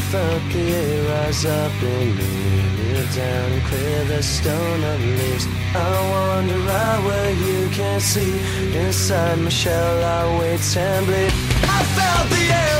I felt the air rise up in me. Kneel down and clear the stone of leaves. I wander right where you can't see. Inside my shell, I wait and bleed. I felt the air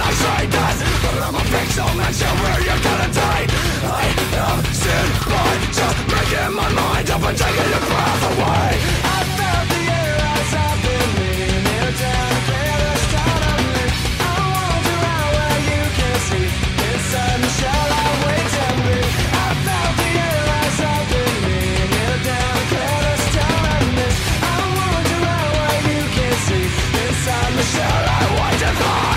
I say But I'm a pixel gonna die? I am just making my mind up and taking your breath away I felt the air as I've down Clear the I wander where you can see Inside the shell I wait and breathe I felt the air as I've down Clear the I wander where you can see Inside the shell I wait and breathe